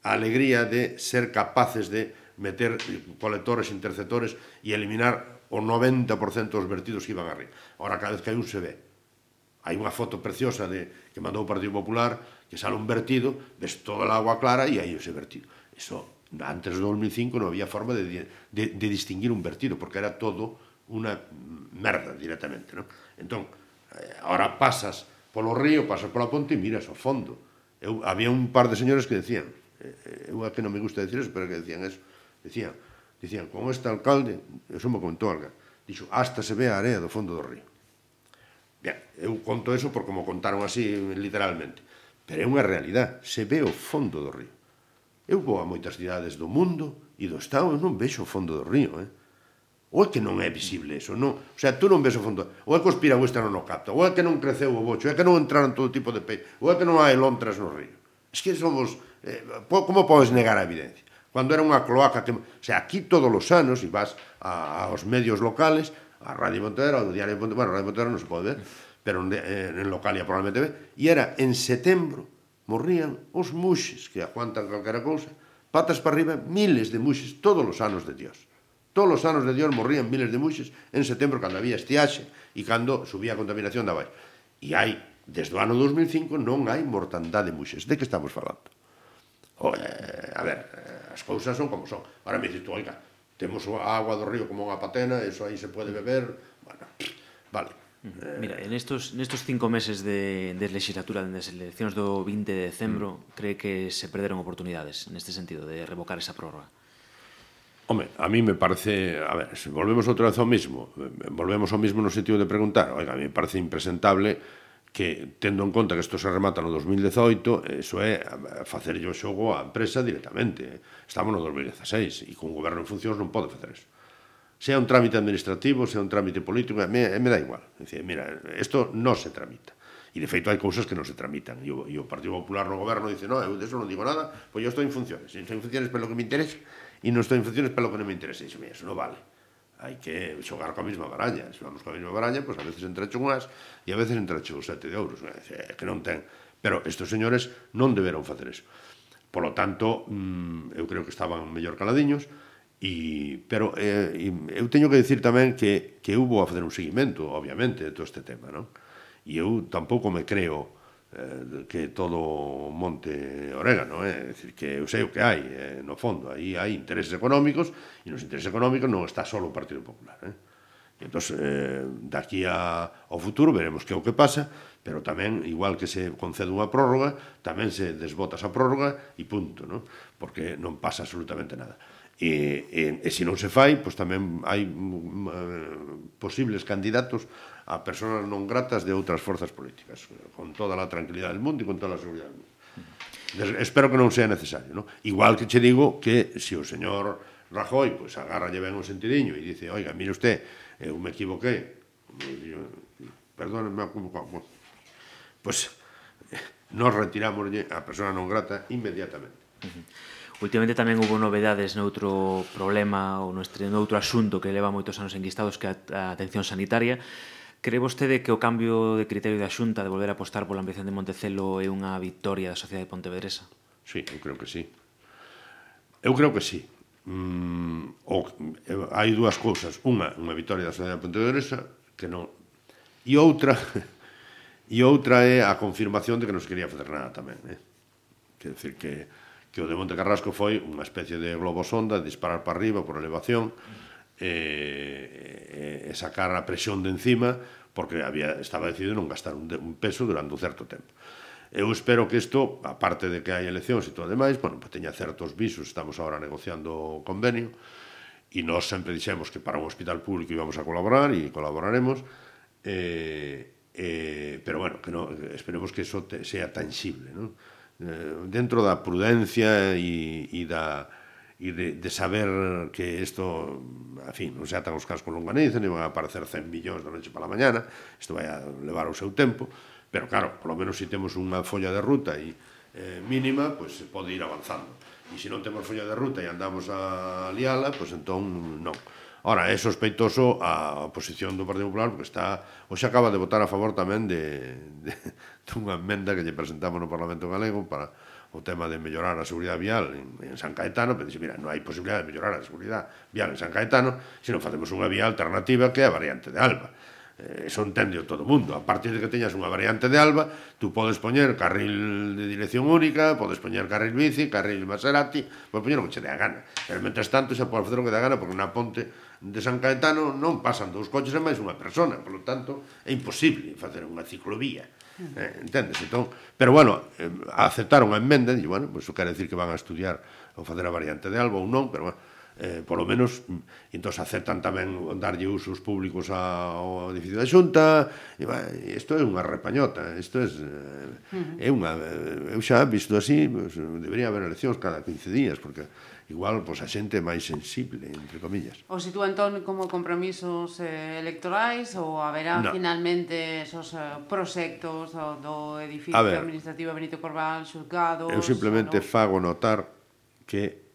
a alegría de ser capaces de meter colectores, interceptores e eliminar o 90% dos vertidos que iban a río. Ahora cada vez que hai un se ve. Hai unha foto preciosa de que mandou o Partido Popular que sale un vertido, ves toda a agua clara e aí ese vertido. Eso antes do 2005 non había forma de, de, de distinguir un vertido, porque era todo unha merda directamente, non? Entón, eh, ahora pasas polo río, pasas pola ponte e miras ao fondo. Eu, había un par de señores que decían, eh, eh, eu a que non me gusta decir eso, pero que decían eso, decían, Dicían, con este alcalde, eso me con alga, dixo, hasta se ve a area do fondo do río. Bien, eu conto eso porque como contaron así literalmente. Pero é unha realidade, se ve o fondo do río. Eu vou a moitas cidades do mundo e do Estado e non vexo o fondo do río, eh? Ou é que non é visible eso, non? O sea, tú non ves o fondo, ou é que os piragüistas non o capta, ou é que non creceu o bocho, ou é que non entraron todo tipo de peixe, ou é que non hai lontras no río. Es que somos... Eh, como podes negar a evidencia? Cando era unha cloaca que... O sea, aquí todos os anos, e vas a, aos medios locales, a Radio Montero, ao Diario Montero, bueno, Radio Montero non se pode ver, pero en, en Localia probablemente ve, e era en setembro, morrían os muxes que aguantan calquera cousa, patas para arriba, miles de muxes todos os anos de Dios. Todos os anos de Dios morrían miles de muxes en setembro cando había estiaxe e cando subía a contaminación da baixo. E hai, desde o ano 2005, non hai mortandade de muxes. De que estamos falando? Oye, a ver, as cousas son como son. Ahora me dices tú, oiga, temos a agua do río como unha patena, eso aí se pode beber, bueno, vale. Mira, en estos, nestos cinco meses de, de legislatura, das eleccións do 20 de decembro, mm. cree que se perderon oportunidades neste sentido de revocar esa prórroga? Home, a mí me parece, a ver, volvemos outra vez ao mismo, eh, volvemos ao mismo no sentido de preguntar, oiga, a mí me parece impresentable que tendo en conta que isto se remata no 2018, eso é facerlle o xogo á empresa directamente. Eh. Estamos no 2016 e cun goberno en funcións non pode facer eso. Sea un trámite administrativo, sea un trámite político, me, me da igual. Dice, mira, isto non se tramita. E, de feito, hai cousas que non se tramitan. E o, e o Partido Popular no goberno dice, no, eu de eso non digo nada, pois eu estou en funciones. Estou en funciones pelo que me interesa e non estou en funciones pelo que non me interesa. E dixo, mira, eso non vale hai que xogar coa mesma baraña. Se vamos coa mesma baraña, pois a veces entrecho unhas e a veces entrecho sete de euros. É que non ten. Pero estes señores non deberon facer eso. Por lo tanto, mm, eu creo que estaban mellor caladiños, e, pero eh, eu teño que dicir tamén que, que eu vou a facer un seguimento, obviamente, de todo este tema, non? E eu tampouco me creo eh, que todo monte orégano, eh? é dicir, que eu sei o que hai, eh, no fondo, aí hai intereses económicos, e nos intereses económicos non está só o Partido Popular, eh? E entón, eh, daqui a, ao futuro veremos que é o que pasa, pero tamén, igual que se concede unha prórroga, tamén se desbota esa prórroga e punto, non? Porque non pasa absolutamente nada. E, e, e se non se fai, pois tamén hai mm, eh, posibles candidatos a persoas non gratas de outras forzas políticas, con toda a tranquilidade del mundo e con toda a seguridade del mundo. Espero que non sea necesario, ¿no? Igual que che digo que se si o señor Rajoy pois pues, agarra lle ben o sentidiño e dice, "Oiga, mire usted, eh, eu me equivoqué, Perdóneme, pois pues, Pois nos retiramos a persona non grata inmediatamente. Uh -huh. Últimamente tamén houve novedades noutro problema ou noutro asunto que leva moitos anos enquistados que a atención sanitaria Cree vostede que o cambio de criterio da Xunta de volver a apostar pola ambición de Montecelo é unha victoria da sociedade pontevedresa? Sí, eu creo que sí. Eu creo que sí. Mm, o, eh, hai dúas cousas. Unha, unha victoria da sociedade pontevedresa que non... E outra... E outra é a confirmación de que non se quería facer nada tamén. Eh? Quer decir que, que o de Monte Carrasco foi unha especie de globo sonda, disparar para arriba por elevación, mm eh, e sacar a presión de encima porque había, estaba decidido non gastar un, un peso durante un certo tempo. Eu espero que isto, aparte de que hai eleccións e todo demais, bueno, teña certos visos, estamos agora negociando o convenio, e nós sempre dixemos que para un hospital público íbamos a colaborar e colaboraremos, eh, eh, pero bueno, que no, esperemos que eso te, sea tangible, non? Eh, dentro da prudencia e, e da e de, de saber que isto, a fin, non se atan os cascos longaniza, nem van a aparecer 100 millóns da noche para a mañana, isto vai a levar o seu tempo, pero claro, polo menos se si temos unha folla de ruta e eh, mínima, pois pues, se pode ir avanzando. E se non temos folla de ruta e andamos a liala, pois pues, entón non. Ora, é sospeitoso a oposición do Partido Popular porque está, hoxe acaba de votar a favor tamén de, de, dunha emenda que lle presentamos no Parlamento Galego para o tema de mellorar a seguridade vial en, en San Caetano, pero dixe, mira, non hai posibilidade de mellorar a seguridade vial en San Caetano, se non facemos unha vía alternativa que é a variante de Alba. Eh, eso entende todo o mundo. A partir de que teñas unha variante de Alba, tú podes poñer carril de dirección única, podes poñer carril bici, carril Maserati, podes poñer o que che dé a gana. Pero, mentres tanto, xa podes facer o que dá gana, porque na ponte de San Caetano non pasan dous coches e máis unha persona, polo tanto, é imposible facer unha ciclovía Eh, entendes? Entón, pero bueno, eh, aceptaron a enmenda, e bueno, pois pues, quer decir que van a estudiar ou facer a variante de Alba ou non, pero bueno, eh, polo menos entón aceptan tamén darlle usos públicos ao edificio da Xunta e va, isto é unha repañota isto é, eh, é unha eh, eu xa visto así pues, debería haber eleccións cada 15 días porque igual pues, a xente máis sensible entre comillas O sitúa entón como compromisos eh, electorais ou haberá no. finalmente esos eh, proxectos do, do edificio ver, administrativo Benito Corval, xulgados eu simplemente no? fago notar que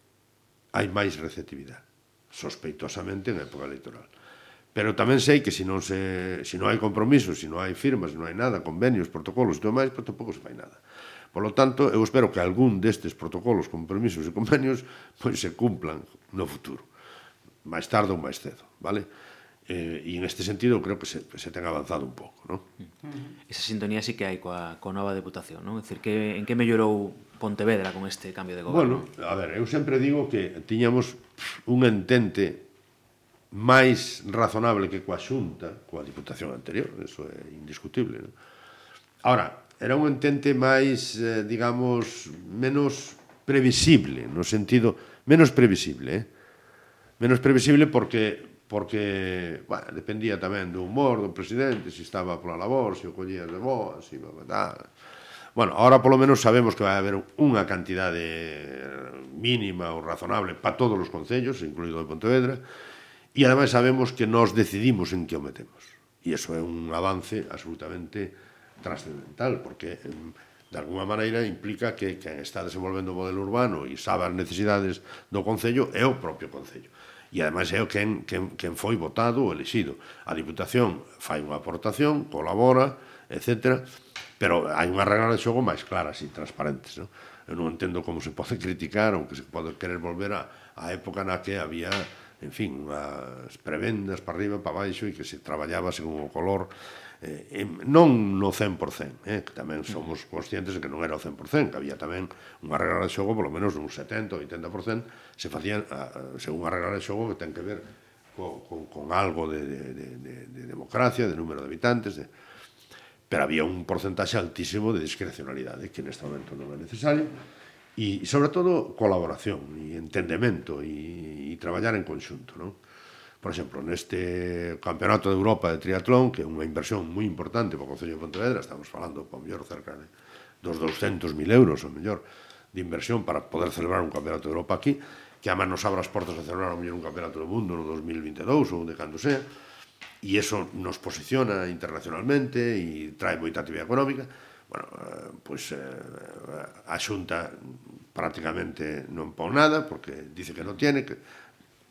hai máis receptividade, sospeitosamente en época electoral. Pero tamén sei que se non, se, se non hai compromisos, se non hai firmas, se non hai nada, convenios, protocolos e todo máis, pero tampouco se fai nada. Por lo tanto, eu espero que algún destes protocolos, compromisos e convenios pois se cumplan no futuro, máis tarde ou máis cedo, vale? Eh, e en este sentido creo que se, se ten avanzado un pouco, non? Mm. Esa sintonía sí que hai coa, coa nova deputación, non? É dicir, que, en que mellorou Pontevedra con este cambio de goberno? Bueno, a ver, eu sempre digo que tiñamos un entente máis razonable que coa xunta, coa diputación anterior, eso é indiscutible, non? Ahora, era un entente máis, eh, digamos, menos previsible, no sentido, menos previsible, eh? menos previsible porque porque, bueno, dependía tamén do humor do presidente, se estaba pola labor, se o collía de boa, se iba tal. Bueno, ahora polo menos sabemos que vai haber unha cantidade mínima ou razonable para todos os concellos, incluído de Pontevedra, e ademais sabemos que nós decidimos en que o metemos. E iso é un avance absolutamente trascendental, porque de alguma maneira implica que quen está desenvolvendo o modelo urbano e sabe as necesidades do Concello é o propio Concello e ademais é o quen, quen, quen foi votado ou elexido. A Diputación fai unha aportación, colabora, etc. Pero hai unha regra de xogo máis claras e transparentes. Non? Eu non entendo como se pode criticar ou que se pode querer volver a, a época na que había en fin, unhas prebendas para arriba, para baixo e que se traballaba según o color eh, non no 100%, eh, que tamén somos conscientes de que non era o 100%, que había tamén unha regra de xogo polo menos dun 70 ou 80% se facían a, según a regra de xogo que ten que ver co, con, con algo de, de, de, de democracia, de número de habitantes, de... pero había un porcentaxe altísimo de discrecionalidade que neste momento non é necesario e, sobre todo, colaboración e entendemento e, e traballar en conxunto, non? Por exemplo, neste Campeonato de Europa de Triatlón, que é unha inversión moi importante para o Concello de Pontevedra, estamos falando, para mellor, cerca de, dos 200.000 euros, o mellor, de inversión para poder celebrar un Campeonato de Europa aquí, que ama nos abra as portas a celebrar o mellor un Campeonato do Mundo no 2022 ou de cando sea, e eso nos posiciona internacionalmente e trae moita actividade económica, bueno, eh, pois pues, eh, a Xunta prácticamente non pon nada porque dice que non tiene, que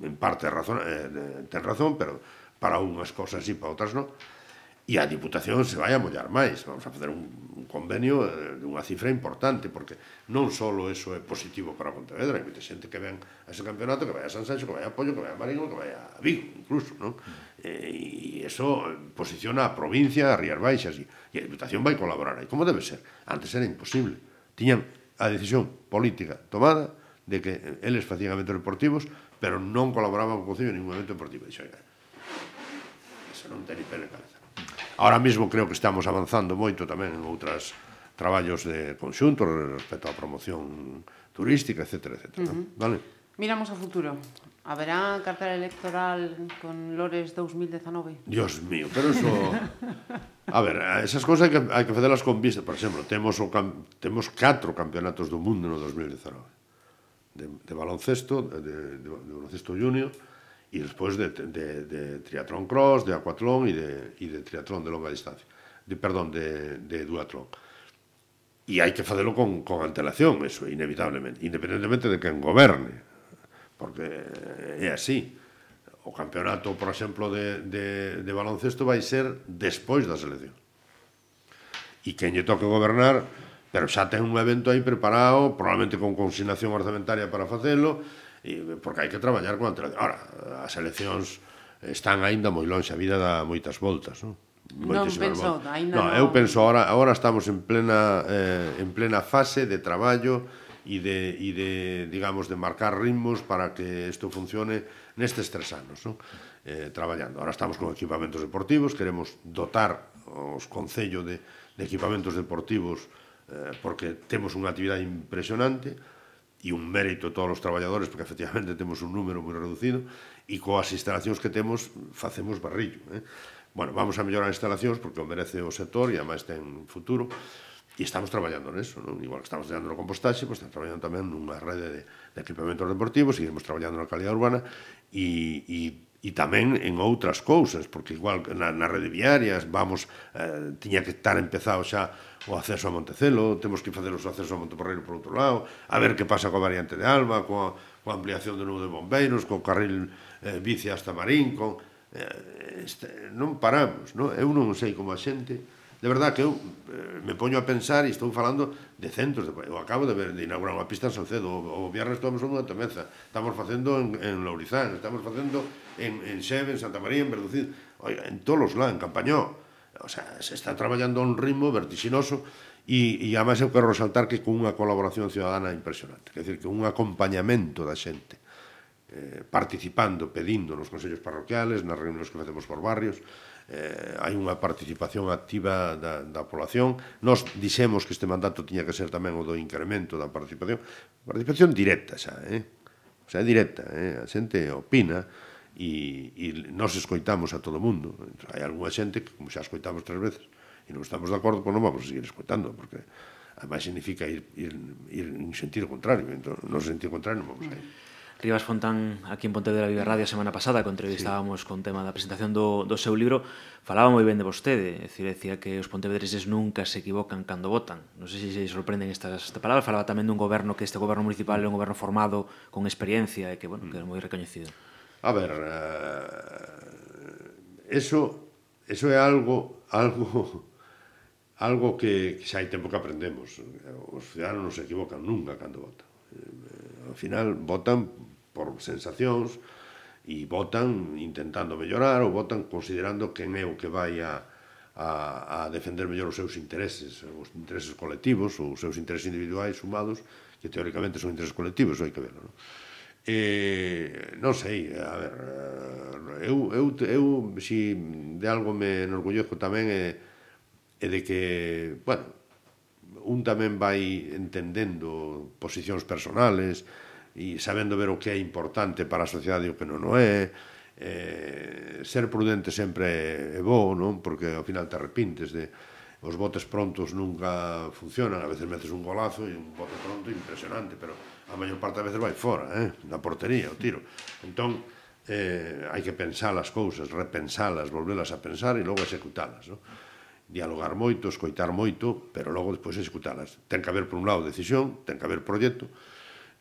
en parte razón, eh, ten razón, pero para unhas cousas e para outras non. E a Diputación se vai a mollar máis, vamos a fazer un, un convenio eh, dunha cifra importante, porque non só eso é positivo para Pontevedra, hai moita xente que ven a ese campeonato, que vai a San Sancho, que vai a Pollo, que vai a Marino, que vai a Vigo, incluso, non? Eh, e iso posiciona a provincia, a Rías Baixas, e a Diputación vai colaborar aí, como debe ser. Antes era imposible. Tiñan a decisión política tomada, de que eles facían eventos deportivos, pero non colaboraban co Concello en ningún evento deportivo. Dixo, eso non ten ni pele cabeza. Ahora mismo creo que estamos avanzando moito tamén en outras traballos de conxunto respecto á promoción turística, etc. etc. Uh -huh. Vale? Miramos ao futuro. Haberá cartera electoral con Lores 2019? Dios mío, pero eso... A ver, esas cousas hai que, hai que facelas con vista. Por exemplo, temos, o, temos catro campeonatos do mundo no 2019 de, de baloncesto, de, de, de baloncesto junior, y despois de, de, de triatlón cross, de acuatlón e de, y de triatlón de longa distancia, de, perdón, de, de duatlón. E hai que facelo con, con antelación, eso, inevitablemente, independentemente de quen goberne, porque é así. O campeonato, por exemplo, de, de, de baloncesto vai ser despois da selección. E quen lle toque gobernar, pero xa ten un evento aí preparado, probablemente con consignación orzamentaria para facelo, e, porque hai que traballar con antelación. Ora, as eleccións están aínda moi longe, a vida dá moitas voltas, non? Non penso, aínda non. No, eu penso, ahora, ahora estamos en plena, eh, en plena fase de traballo e de, e de, digamos, de marcar ritmos para que isto funcione nestes tres anos, non? Eh, traballando. Ahora estamos con equipamentos deportivos, queremos dotar os concello de, de equipamentos deportivos eh, Eh, porque temos unha actividade impresionante e un mérito a todos os traballadores, porque efectivamente temos un número moi reducido, e coas instalacións que temos facemos barrillo. Eh? Bueno, vamos a mellorar as instalacións porque o merece o sector e ademais ten futuro, e estamos traballando neso, non? Igual que estamos traballando no compostaxe, pois pues, estamos traballando tamén nunha rede de, de equipamentos deportivos, seguimos traballando na calidad urbana e, e e tamén en outras cousas, porque igual na, na rede viarias vamos, eh, tiña que estar empezado xa o acceso a Montecelo, temos que facer o acceso a Monteporreiro por outro lado, a ver que pasa coa variante de Alba, coa, coa ampliación do nudo de bombeiros, co carril eh, bici hasta Marín, con, eh, este, non paramos, non? eu non sei como a xente, de verdad que eu eh, me poño a pensar e estou falando de centros, de, eu acabo de, ver, de inaugurar unha pista en Salcedo, o, o viernes estamos en unha temeza, estamos facendo en, en Lourizán, estamos facendo en, en Xeve, en Santa María, en Verducín, en todos os lados, en Campañó, o sea, se está traballando a un ritmo vertiginoso e, e además eu quero resaltar que con unha colaboración ciudadana impresionante, quer dizer, que un acompañamento da xente eh, participando, pedindo nos consellos parroquiales, nas reunións que facemos por barrios, eh, hai unha participación activa da, da población. Nos dixemos que este mandato tiña que ser tamén o do incremento da participación. Participación directa xa, eh? O sea, directa, eh? A xente opina e, e nos escoitamos a todo mundo. Hai algunha xente que, como xa escoitamos tres veces, e non estamos de acordo, pois non vamos a seguir escoitando, porque además significa ir, ir, ir en sentido contrario, entón, no sentido contrario non vamos a ir. Rivas Fontán, aquí en Pontevedra Viva Radio, a semana pasada, que entrevistábamos sí. con tema da presentación do, do seu libro, falaba moi ben de vostede, é dicir, decía que os pontevedreses nunca se equivocan cando votan. Non sei se se sorprenden estas, estas palabras, falaba tamén dun goberno que este goberno municipal é un goberno formado con experiencia e que, bueno, que é moi recoñecido. Mm. A ver, eh, eso, eso é algo, algo algo que, que xa hai tempo que aprendemos. Os ciudadanos non se equivocan nunca cando votan. Eh, ao final votan por sensacións e votan intentando mellorar ou votan considerando quen é o que vai a, a, a defender mellor os seus intereses, os intereses colectivos ou os seus intereses individuais sumados que teóricamente son intereses colectivos, hai que verlo, non? eh, non sei, a ver, eh, eu, eu, eu si de algo me enorgullezco tamén é, é de que, bueno, un tamén vai entendendo posicións personales e sabendo ver o que é importante para a sociedade e o que non o é, eh, ser prudente sempre é bo, non? Porque ao final te arrepintes de os botes prontos nunca funcionan, a veces metes un golazo e un bote pronto impresionante, pero a maior parte das veces vai fora, eh? na portería, o tiro. Entón, eh, hai que pensar as cousas, repensalas, volvelas a pensar e logo executalas. No? Dialogar moito, escoitar moito, pero logo despois executalas. Ten que haber, por un lado, decisión, ten que haber proxecto,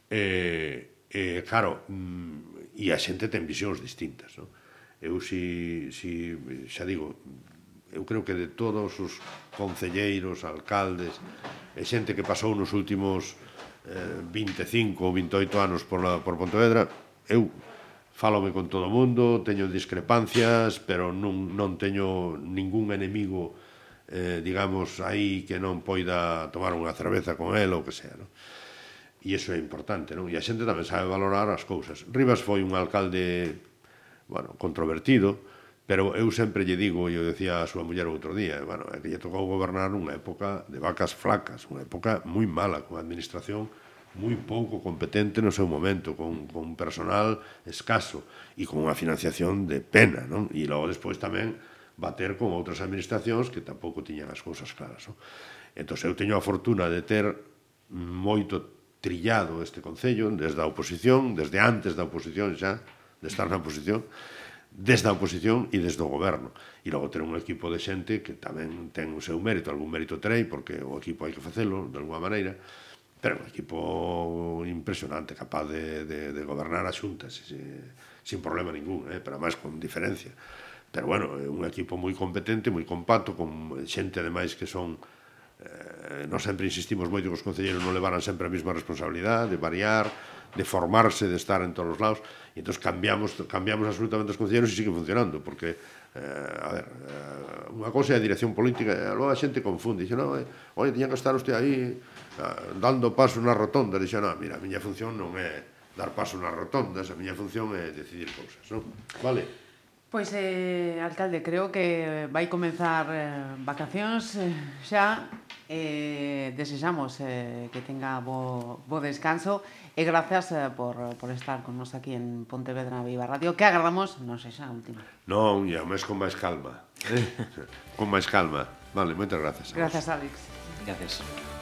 e, eh, eh, claro, mm, e a xente ten visións distintas. No? Eu si, si, xa digo, eu creo que de todos os concelleiros, alcaldes, e xente que pasou nos últimos eh, 25 ou 28 anos por, la, por Pontevedra, eu fálome con todo o mundo, teño discrepancias, pero non, non teño ningún enemigo, eh, digamos, aí que non poida tomar unha cerveza con el ou que sea, non? E iso é importante, non? E a xente tamén sabe valorar as cousas. Rivas foi un alcalde, bueno, controvertido, Pero eu sempre lle digo, e eu decía a súa muller outro día, bueno, é que lle tocou gobernar unha época de vacas flacas, unha época moi mala, con a administración moi pouco competente no seu momento, con, con personal escaso e con unha financiación de pena, non? E logo despois tamén bater con outras administracións que tampouco tiñan as cousas claras, non? Entón, eu teño a fortuna de ter moito trillado este Concello desde a oposición, desde antes da oposición xa, de estar na oposición, desde a oposición e desde o goberno. E logo ter un equipo de xente que tamén ten o seu mérito, algún mérito terei, porque o equipo hai que facelo, de alguma maneira, pero un equipo impresionante, capaz de, de, de gobernar a xunta, se, se, sin problema ningún, eh? pero máis con diferencia. Pero bueno, é un equipo moi competente, moi compacto, con xente ademais que son eh, non sempre insistimos moito que os concelleiros non levaran sempre a mesma responsabilidade, de variar, de formarse, de estar en todos os lados, e entón cambiamos, cambiamos absolutamente os concelleros e sigue funcionando, porque eh, a ver, eh, unha cousa é a dirección política, e logo a xente confunde, dixe, non, eh, oi, tiña que estar usted aí eh, dando paso na rotonda, dixe, non, mira, a miña función non é dar paso nas rotondas, a miña función é decidir cousas, non? Vale. Pois, eh, alcalde, creo que vai comenzar eh, vacacións eh, xa. Eh, desexamos eh, que tenga bo, bo descanso E gracias eh, por, por estar con nos aquí en Pontevedra Viva Radio, que agardamos, non sei xa, última. Non, e ao mes con máis calma. Eh? con máis calma. Vale, moitas grazas. Gracias, Alex. Gracias.